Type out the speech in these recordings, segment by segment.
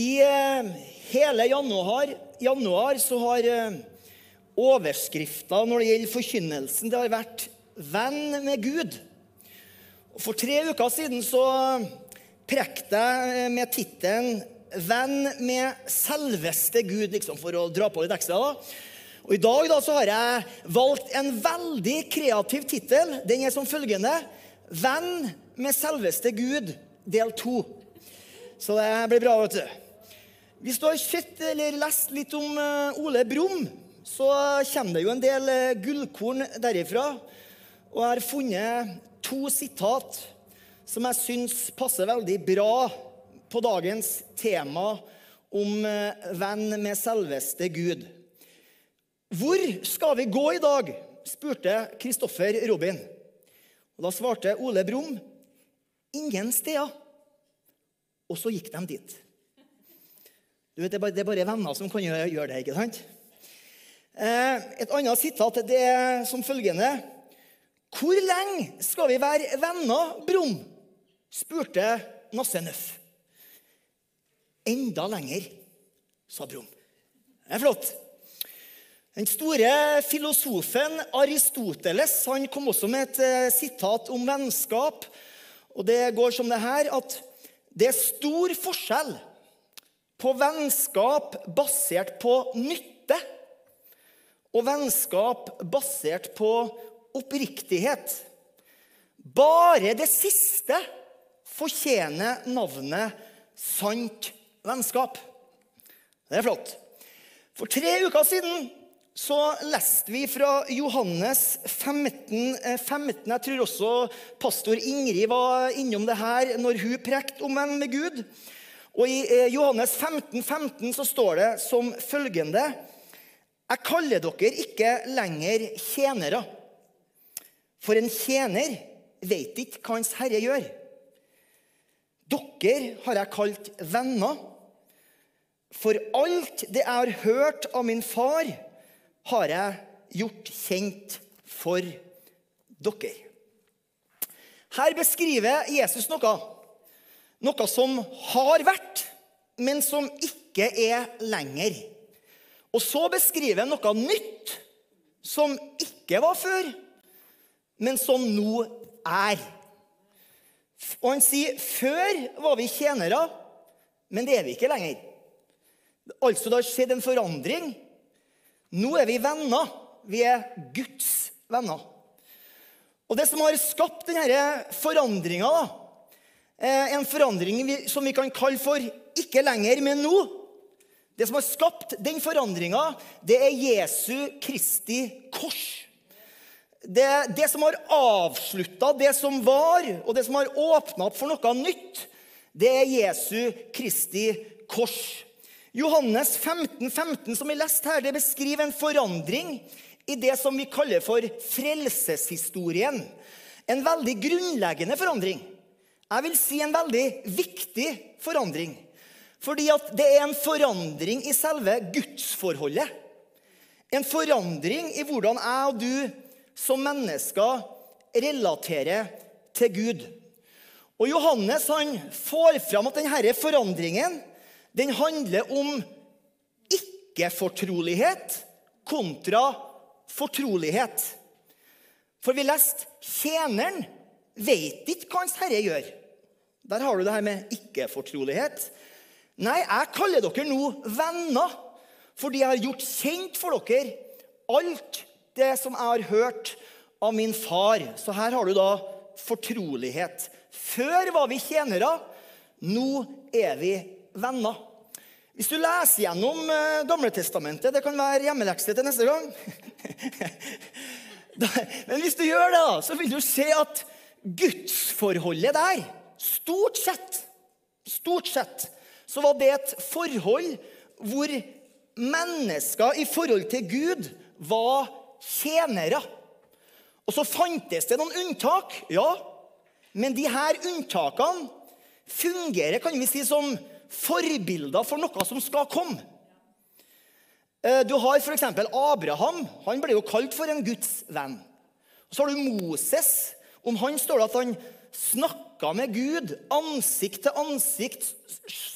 I eh, hele januar, januar så har eh, overskrifta når det gjelder forkynnelsen, det har vært 'Venn med Gud'. For tre uker siden så prekte jeg med tittelen 'Venn med selveste Gud', liksom for å dra på litt ekstra. da. Og I dag da så har jeg valgt en veldig kreativ tittel. Den er som følgende 'Venn med selveste Gud', del to. Så det blir bra, vet du. Hvis du har sett eller lest litt om eh, Ole Brumm, så kommer det jo en del eh, gullkorn derifra. Og jeg har funnet to sitat som jeg syns passer veldig bra på dagens tema om eh, venn med selveste Gud. Hvor skal vi gå i dag? spurte Kristoffer Robin. Og Da svarte Ole Brumm ingen steder. Og så gikk de dit. Du vet, Det er bare, det er bare venner som kan gjøre, det. ikke sant? Eh, et annet sitat det er som følgende Hvor lenge skal vi være venner, Brum? spurte Nasse Nøff. Enda lenger, sa Brum. Det er flott. Den store filosofen Aristoteles han kom også med et eh, sitat om vennskap. og Det går som det her at det er stor forskjell på vennskap basert på nytte og vennskap basert på oppriktighet. Bare det siste fortjener navnet sant vennskap. Det er flott. For tre uker siden så leste vi fra Johannes 15, 15. Eh, Jeg tror også pastor Ingrid var innom det her når hun prekte om venn med Gud. Og I eh, Johannes 15, 15 så står det som følgende Jeg kaller dere ikke lenger tjenere, for en tjener vet ikke hva hans herre gjør. Dere har jeg kalt venner, for alt det jeg har hørt av min far, har jeg gjort kjent for dere. Her beskriver Jesus noe. Noe som har vært, men som ikke er lenger. Og så beskriver han noe nytt som ikke var før, men som nå er. Og han sier før var vi tjenere, men det er vi ikke lenger. Altså det har skjedd en forandring. Nå er vi venner. Vi er Guds venner. Og det som har skapt denne forandringa, en forandring som vi kan kalle for 'ikke lenger, men nå', det som har skapt den forandringa, det er Jesu Kristi kors. Det, det som har avslutta det som var, og det som har åpna opp for noe nytt, det er Jesu Kristi kors. Johannes 15, 15, som vi leste her, det beskriver en forandring i det som vi kaller for frelseshistorien. En veldig grunnleggende forandring. Jeg vil si en veldig viktig forandring. Fordi at det er en forandring i selve gudsforholdet. En forandring i hvordan jeg og du som mennesker relaterer til Gud. Og Johannes han får fram at denne forandringen den handler om ikke-fortrolighet kontra fortrolighet. For vi leste tjeneren vet ikke hva hans herre gjør. Der har du det her med ikke-fortrolighet. Nei, jeg kaller dere nå venner fordi jeg har gjort kjent for dere alt det som jeg har hørt av min far. Så her har du da fortrolighet. Før var vi tjenere, nå er vi venner. Hvis du leser gjennom eh, Gamletestamentet Det kan være hjemmelekse til neste gang. Men hvis du gjør det, så vil du se at gudsforholdet der Stort sett, stort sett så var det et forhold hvor mennesker i forhold til Gud var tjenere. Og så fantes det noen unntak, ja. Men de her unntakene fungerer kan vi si, som forbilder for noe som skal komme. Eh, du har f.eks. Abraham. Han ble jo kalt for en Guds venn. Så har du Moses. Om han står det at han snakka med Gud ansikt til ansikt,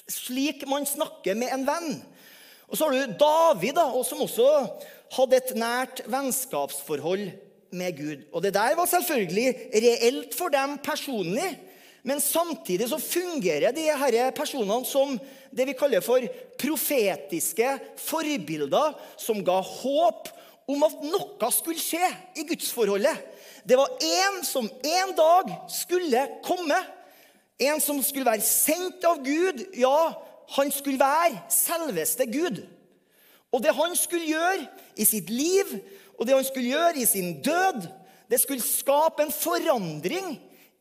Slik man snakker med en venn. Og så har du David, da, som også hadde et nært vennskapsforhold med Gud. Og det der var selvfølgelig reelt for dem personlig. Men samtidig så fungerer de her personene som det vi kaller for profetiske forbilder, som ga håp om at noe skulle skje i gudsforholdet. Det var en som en dag skulle komme. En som skulle være sendt av Gud. Ja, han skulle være selveste Gud. Og det han skulle gjøre i sitt liv, og det han skulle gjøre i sin død, det skulle skape en forandring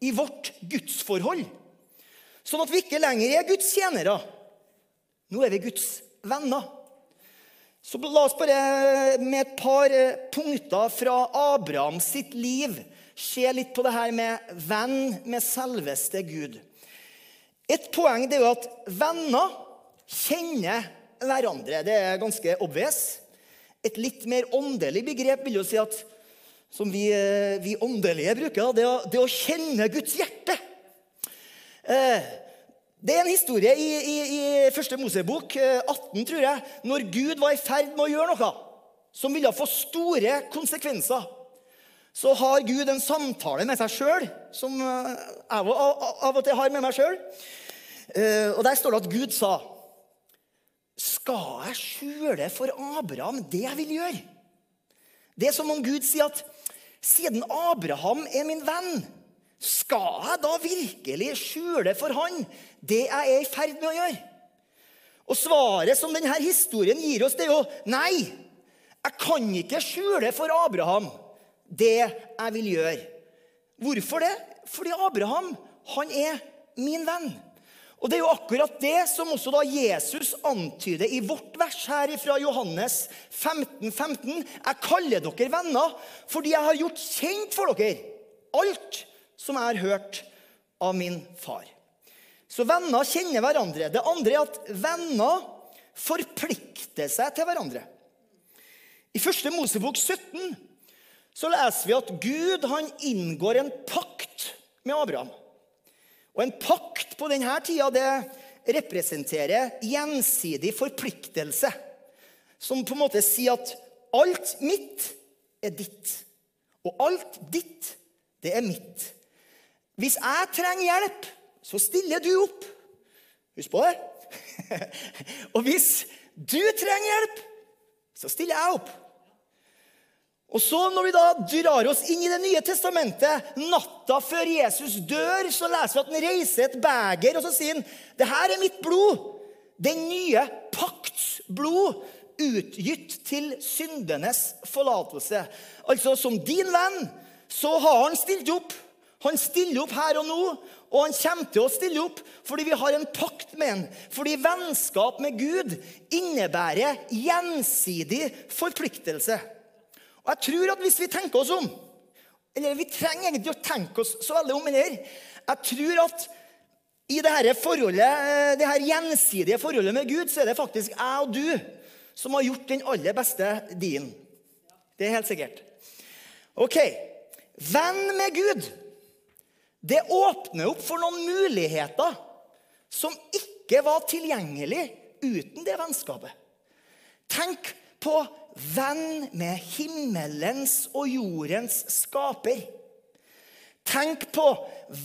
i vårt gudsforhold. Sånn at vi ikke lenger er Guds tjenere. Nå er vi Guds venner. Så la oss bare med et par eh, punkter fra Abraham sitt liv se litt på det her med venn med selveste Gud. Et poeng er jo at venner kjenner hverandre. Det er ganske obvious. Et litt mer åndelig begrep vil jo si at som vi, eh, vi åndelige bruker, det å, det å, kjenne Guds hjerte. Eh, det er en historie i, i, i første Mosebok, 18, eh, tror jeg, når Gud var i ferd med å gjøre noe som ville få store konsekvenser. Så har Gud en samtale med seg sjøl, som jeg av og til har med meg sjøl. Og der står det at Gud sa Skal jeg skjule for Abraham det jeg vil gjøre? Det er som om Gud sier at siden Abraham er min venn, skal jeg da virkelig skjule for han det jeg er i ferd med å gjøre? Og svaret som denne historien gir oss, det er jo nei. Jeg kan ikke skjule for Abraham det jeg vil gjøre. Hvorfor det? Fordi Abraham, han er min venn. Og Det er jo akkurat det som også da Jesus antyder i vårt vers her fra Johannes 15, 15. Jeg kaller dere venner fordi jeg har gjort kjent for dere alt som jeg har hørt av min far. Så venner kjenner hverandre. Det andre er at venner forplikter seg til hverandre. I første Mosebok 17 så leser vi at Gud han inngår en pakt med Abraham. Og en pakt på denne tida det representerer gjensidig forpliktelse. Som på en måte sier at alt mitt er ditt. Og alt ditt, det er mitt. Hvis jeg trenger hjelp, så stiller du opp. Husk på det. og hvis du trenger hjelp, så stiller jeg opp. Og så Når vi da drar oss inn i Det nye testamentet, natta før Jesus dør, så leser vi at han reiser et beger og så sier han, det her er mitt blod. Den nye pakts blod, utgitt til syndenes forlatelse. Altså, som din venn så har han stilt opp. Han stiller opp her og nå, og han kommer til å stille opp fordi vi har en pakt med han. Fordi vennskap med Gud innebærer gjensidig forpliktelse. Og jeg tror at hvis vi tenker oss om Eller vi trenger egentlig å tenke oss så veldig om eller, Jeg tror at i det her forholdet, det her gjensidige forholdet med Gud, så er det faktisk jeg og du som har gjort den aller beste din. Det er helt sikkert. Ok. Venn med Gud. Det åpner opp for noen muligheter som ikke var tilgjengelig uten det vennskapet. Tenk på venn med himmelens og jordens skaper. Tenk på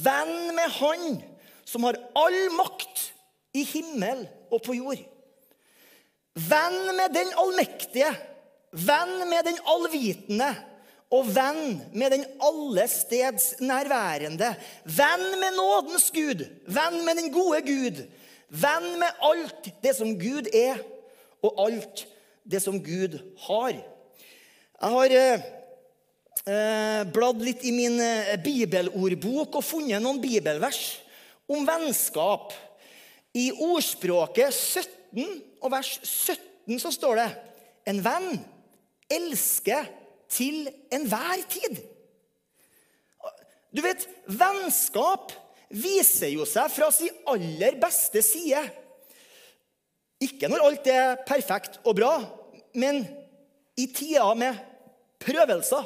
venn med Han som har all makt i himmel og på jord. Venn med den allmektige, venn med den allvitende og venn med den allesteds nærværende. Venn med nådens Gud, venn med den gode Gud. Venn med alt det som Gud er, og alt det som Gud har. Jeg har eh, eh, bladd litt i min eh, bibelordbok og funnet noen bibelvers om vennskap. I ordspråket 17 og vers 17 så står det En venn elsker til enhver tid. Du vet, vennskap viser jo seg fra sin aller beste side. Ikke når alt er perfekt og bra, men i tida med prøvelser.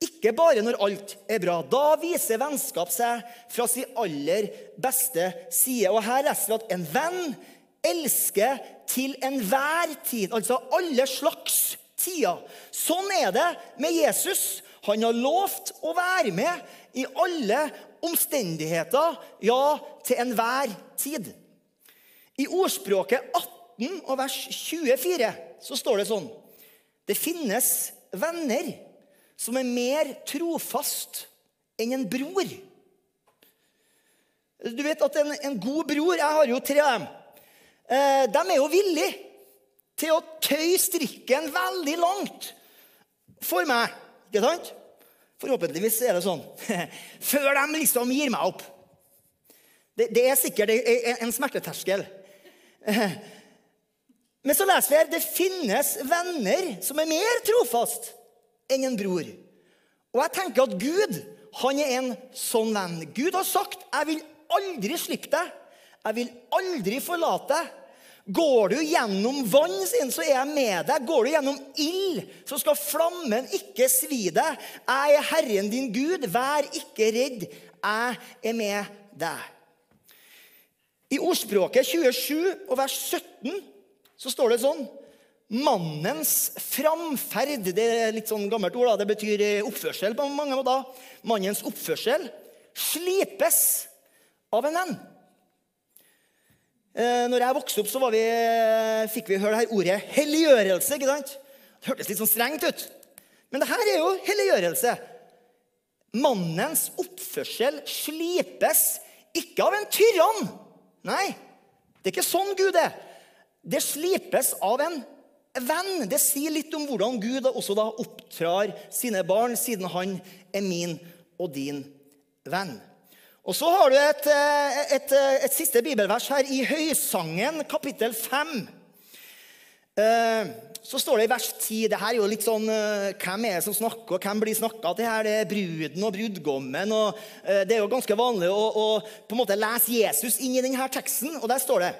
Ikke bare når alt er bra. Da viser vennskap seg fra sin aller beste side. Og Her leser vi at en venn elsker til enhver tid. Altså alle slags tider. Sånn er det med Jesus. Han har lovt å være med i alle omstendigheter, ja, til enhver tid. I ordspråket 18 og vers 24 så står det sånn Det finnes venner som er mer trofast enn en bror. Du vet at en, en god bror Jeg har jo tre av dem. Eh, de er jo villige til å tøye strikken veldig langt for meg. Ikke sant? Forhåpentligvis er det sånn. Før de liksom gir meg opp. Det, det er sikkert en smerteterskel. Men så leser vi her det finnes venner som er mer trofast enn en bror. Og jeg tenker at Gud han er en sånn venn. Gud har sagt 'Jeg vil aldri slippe deg. Jeg vil aldri forlate deg'. Går du gjennom vann, sin, så er jeg med deg. Går du gjennom ild, så skal flammen ikke svi deg. Jeg er Herren din Gud. Vær ikke redd. Jeg er med deg. I ordspråket 27 og vers 17 så står det sånn Mannens framferd Det er litt sånn gammelt ord. da, Det betyr oppførsel på mange måter. Mannens oppførsel slipes av en venn. Eh, når jeg vokste opp, så vi, fikk vi høre det her ordet helliggjørelse. ikke sant? Det hørtes litt sånn strengt ut. Men det her er jo helliggjørelse. Mannens oppførsel slipes ikke av en tyrann. Nei, det er ikke sånn Gud er. Det slipes av en venn. Det sier litt om hvordan Gud også da opptrar sine barn, siden han er min og din venn. Og så har du et, eh, et, eh, et, siste bibelvers her i Høysangen, kapittel 5. Eh, så står det i vers 10 det her er jo litt sånn, Hvem er det som snakker, og hvem blir snakka til her? Det er bruden og brudgommen. og Det er jo ganske vanlig å, å på en måte lese Jesus inn i denne teksten. Og der står det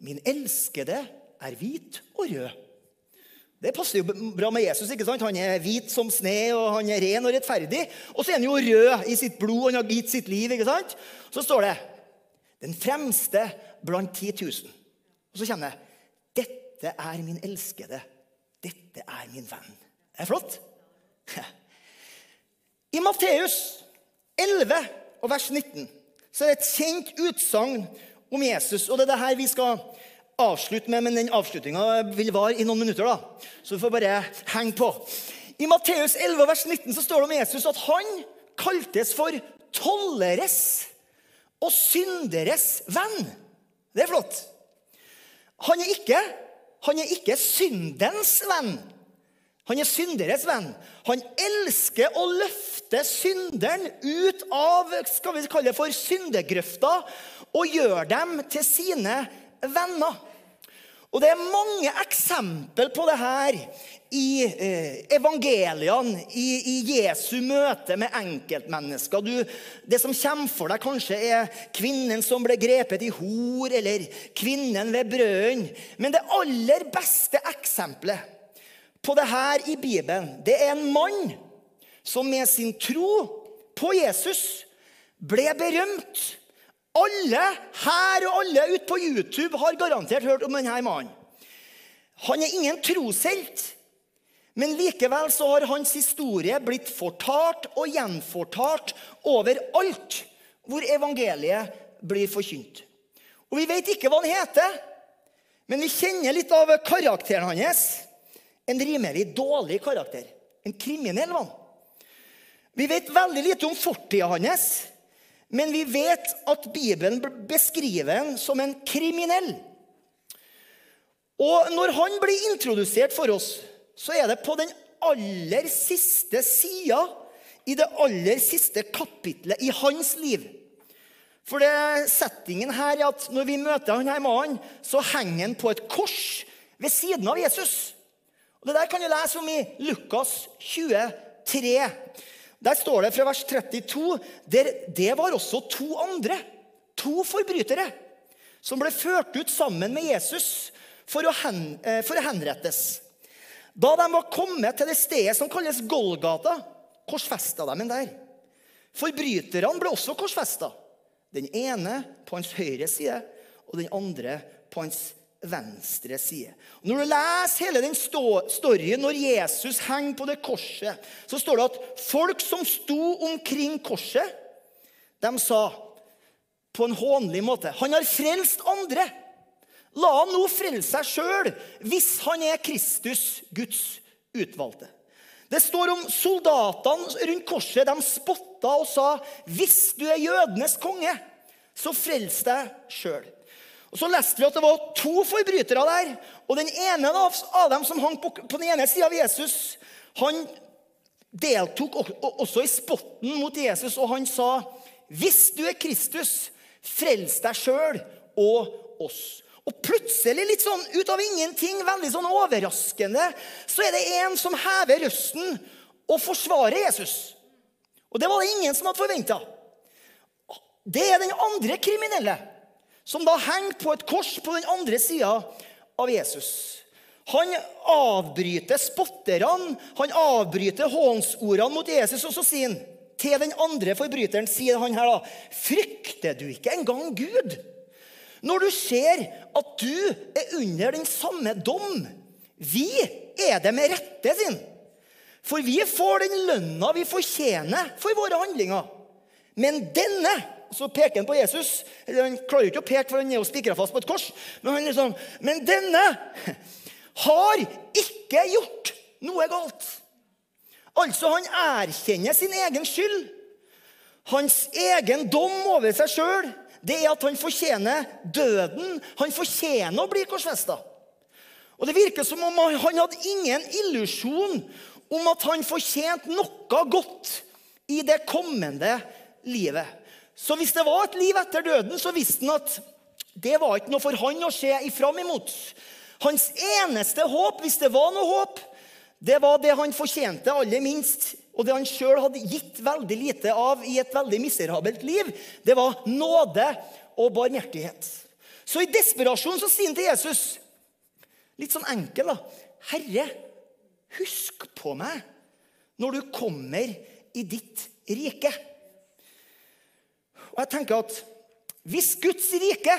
Min elskede er hvit og rød. Det passer jo bra med Jesus. ikke sant? Han er hvit som sne, og han er ren og rettferdig. Og så er han jo rød i sitt blod, han har gitt sitt liv. ikke sant? Så står det 'Den fremste blant 10 000'. Og så kommer det 'Dette er min elskede. Dette er min venn'. Det er flott. I Matteus 11 og vers 19 så er det et kjent utsagn om Jesus. Og det er det her vi skal avslutte med, men den avslutninga vil vare i noen minutter. da. Så du får bare henge på. I Matteus 11, vers 19 så står det om Jesus at han kaltes for tolleres og synderes venn. Det er flott. Han er ikke, han er ikke syndens venn. Han er synderes venn. Han elsker å løfte synderen ut av skal vi kalle det for syndegrøfta og gjøre dem til sine venner. Og Det er mange eksempel på det her i eh, evangeliene, i, i, Jesu møte med enkeltmennesker. Du, det som kommer for deg, kanskje er kvinnen som ble grepet i hor, eller kvinnen ved brønnen. Men det aller beste eksempelet på det her i Bibelen, det er en mann som med sin tro på Jesus ble berømt alle her og alle ute på YouTube har garantert hørt om denne mannen. Han er ingen troshelt, men likevel så har hans historie blitt fortalt og gjenfortalt overalt hvor evangeliet blir forkynt. Og Vi vet ikke hva han heter, men vi kjenner litt av karakteren hans. En rimelig dårlig karakter. En kriminell mann. Vi vet veldig lite om fortida hans. Men vi vet at Bibelen beskriver ham som en kriminell. Og når han blir introdusert for oss, så er det på den aller siste sida i det aller siste kapitlet i hans liv. For det settingen her er at når vi møter han her mannen, så henger han på et kors ved siden av Jesus. Og Det der kan du lese om i Lukas 23. Der står det fra vers 32 der det var også to andre, to forbrytere, som ble ført ut sammen med Jesus for å, hen, eh, for å henrettes. Da de var kommet til det stedet som kalles Golgata, korsfesta de en der. Forbryterne ble også korsfesta. Den ene på hans høyre side og den andre på hans venstre side. Og når du leser hele den storyen når Jesus henger på det korset, så står det at folk som sto omkring korset, de sa på en hånlig måte Han har frelst andre. La han nå frelse seg sjøl hvis han er Kristus, Guds utvalgte. Det står om soldatene rundt korset. De spotta og sa, 'Hvis du er jødenes konge, så frels deg sjøl'. Og Så leste vi at det var to forbrytere der. Og den ene av dem som hang på, på den ene sida av Jesus, han deltok også i spotten mot Jesus, og han sa, 'Hvis du er Kristus, frels deg sjøl og oss'. Og plutselig, litt sånn ut av ingenting, veldig sånn overraskende, så er det en som hever røsten og forsvarer Jesus. Og det var det ingen som hadde forventa. Det er den andre kriminelle, som da henger på et kors på den andre sida av Jesus. Han avbryter spotterne, han avbryter hånsordene mot Jesus, og så sier han til den andre forbryteren sier han her da, Frykter du ikke engang Gud? Når du ser at du er under den samme dom. Vi er det med rette sin. For vi får den lønna vi fortjener for våre handlinger. Men denne så peker han på Jesus. Han klarer ikke å peke, for han er jo spikra fast på et kors. Men han liksom, men denne har ikke gjort noe galt. Altså, han erkjenner sin egen skyld. Hans egen dom over seg sjøl det er at han fortjener døden. Han fortjener å bli korsfesta. Og Det virker som om han hadde ingen illusjon om at han fortjente noe godt i det kommende livet. Så hvis det var et liv etter døden, så visste han at det var ikke noe for han å se fram imot. Hans eneste håp, hvis det var noe håp, det var det han fortjente aller minst og det han sjøl hadde gitt veldig lite av i et veldig miserabelt liv, det var nåde og barmhjertighet. Så i desperasjon så sier han til Jesus, litt sånn enkel, da, 'Herre, husk på meg når du kommer i ditt rike.' Og jeg tenker at hvis Guds rike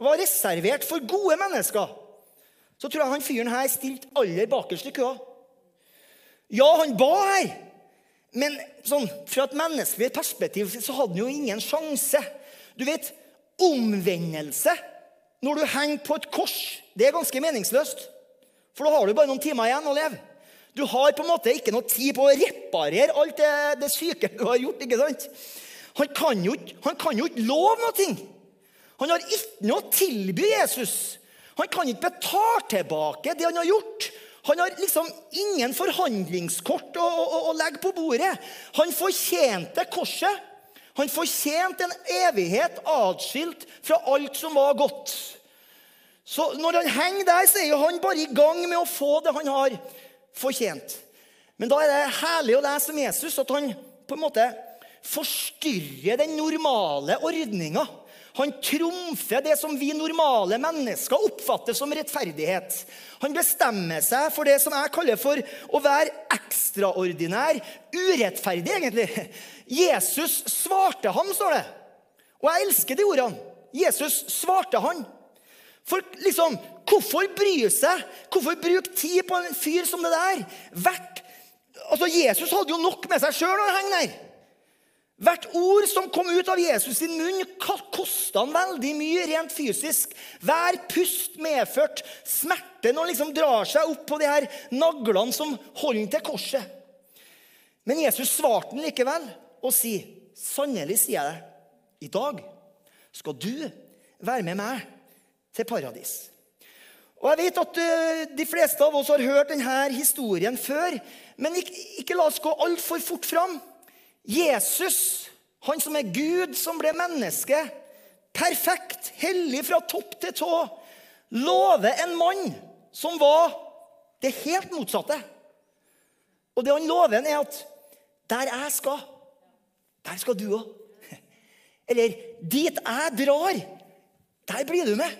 var reservert for gode mennesker, så tror jeg han fyren her stilte aller bakerst i køa. Ja, han ba her. Men sånn, fra et menneskelig perspektiv så hadde han jo ingen sjanse. Du vet, omvendelse når du henger på et kors, det er ganske meningsløst. For da har du bare noen timer igjen å leve. Du har på en måte ikke noe tid på å reparere alt det, det syke du har gjort. ikke sant? Han kan jo, ikke love noe. Han har ikke noe å tilby Jesus. Han kan ikke betale tilbake det han har gjort. Han har liksom ingen forhandlingskort å, å, å legge på bordet. Han fortjente korset. Han fortjente en evighet atskilt fra alt som var godt. Så når han henger der, så er jo han bare i gang med å få det han har fortjent. Men da er det herlig å lese om Jesus at han på en måte forstyrrer den normale ordninga. Han trumfer det som vi normale mennesker oppfatter som rettferdighet. Han bestemmer seg for det som jeg kaller for å være ekstraordinær urettferdig, egentlig. Jesus svarte ham, står det. Og jeg elsker de ordene. Jesus svarte han. For liksom, hvorfor bry seg? Hvorfor bruke tid på en fyr som det der? Hvert, altså Jesus hadde jo nok med seg sjøl når han henger der. Hvert ord som kom ut av Jesus sin munn, kosta han veldig mye rent fysisk. Hver pust medført smerte når han liksom drar seg opp på de her naglene som holder han til korset. Men Jesus svarte han likevel og sier, 'Sannelig sier jeg deg, i dag skal du være med meg til paradis.' Og Jeg vet at eh, de fleste av oss har hørt denne historien før, men ikke, ikke la oss gå altfor fort fram. Jesus, han som er Gud, som ble menneske, perfekt, hellig fra topp til tå, lover en mann som var det helt motsatte. Og det han lover, er at der jeg skal, der skal du òg. Eller dit jeg drar, der blir du med.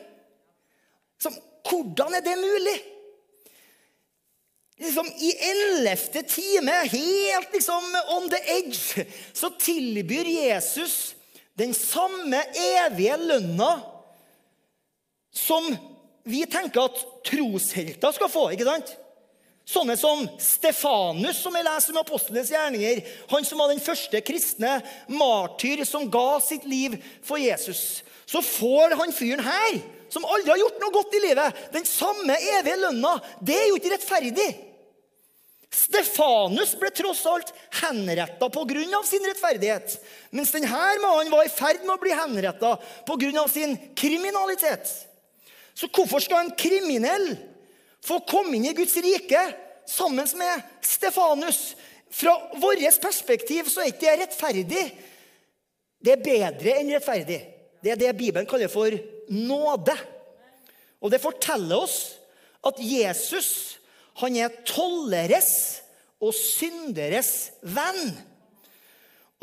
Så, hvordan er det mulig? Liksom I ellevte time, helt liksom on the edge, så tilbyr Jesus den samme evige lønna som vi tenker at troshelter skal få. ikke sant? Sånne som Stefanus, som jeg leser om apostlenes gjerninger. Han som var den første kristne martyr som ga sitt liv for Jesus. Så får han fyren her, som aldri har gjort noe godt i livet, den samme evige lønna. Det er jo ikke rettferdig. Stefanus ble tross alt henretta pga. sin rettferdighet. Mens denne mannen var i ferd med å bli henretta pga. sin kriminalitet. Så hvorfor skal en kriminell få komme inn i Guds rike sammen med Stefanus? Fra vårt perspektiv så er ikke det rettferdig. Det er bedre enn rettferdig. Det er det Bibelen kaller for nåde. Og det forteller oss at Jesus han er tolleres og synderes venn.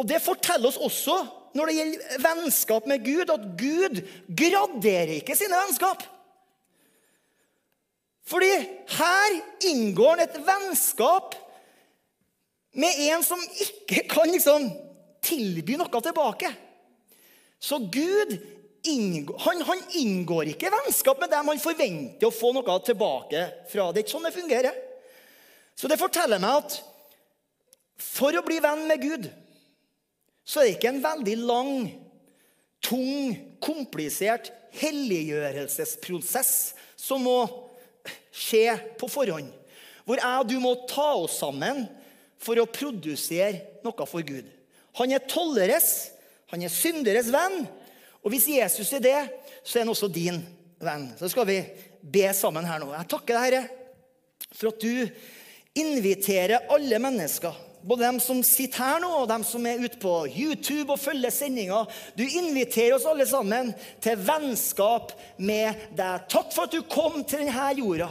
Og Det forteller oss også når det gjelder vennskap med Gud, at Gud graderer ikke sine vennskap. Fordi her inngår han et vennskap med en som ikke kan liksom tilby noe tilbake. Så Gud han, han, inngår ikke vennskap med dem han forventer å få noe tilbake fra. Det er ikke sånn det fungerer. Så det forteller meg at for å bli venn med Gud, så er det ikke en veldig lang, tung, komplisert helliggjørelsesprosess som må skje på forhånd. Hvor jeg og du må ta oss sammen for å produsere noe for Gud. Han er tolleres, han er synderes venn. Og hvis Jesus er det, så er han også din venn. Så skal vi be sammen her nå. Jeg takker deg, Herre, for at du inviterer alle mennesker. Både dem som sitter her nå, og dem som er ute på YouTube og følger sendinga. Du inviterer oss alle sammen til vennskap med deg. Takk for at du kom til denne jorda.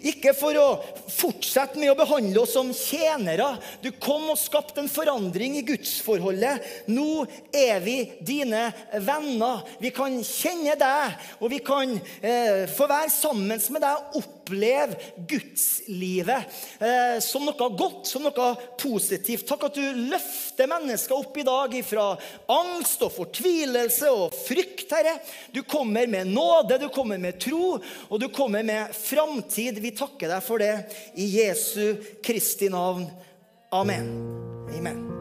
Ikke for å fortsette med å behandle oss som tjenere. Du kom og skapte en forandring i gudsforholdet. Nå er vi dine venner. Vi kan kjenne deg, og vi kan eh, få være sammen med deg og oppleve gudslivet eh, som noe godt, som noe positivt. Takk at du løfter mennesker opp i dag fra angst og fortvilelse og frykt, Herre. Du kommer med nåde, du kommer med tro, og du kommer med framtid. Vi takker deg for det i Jesu Kristi navn. Amen. Amen.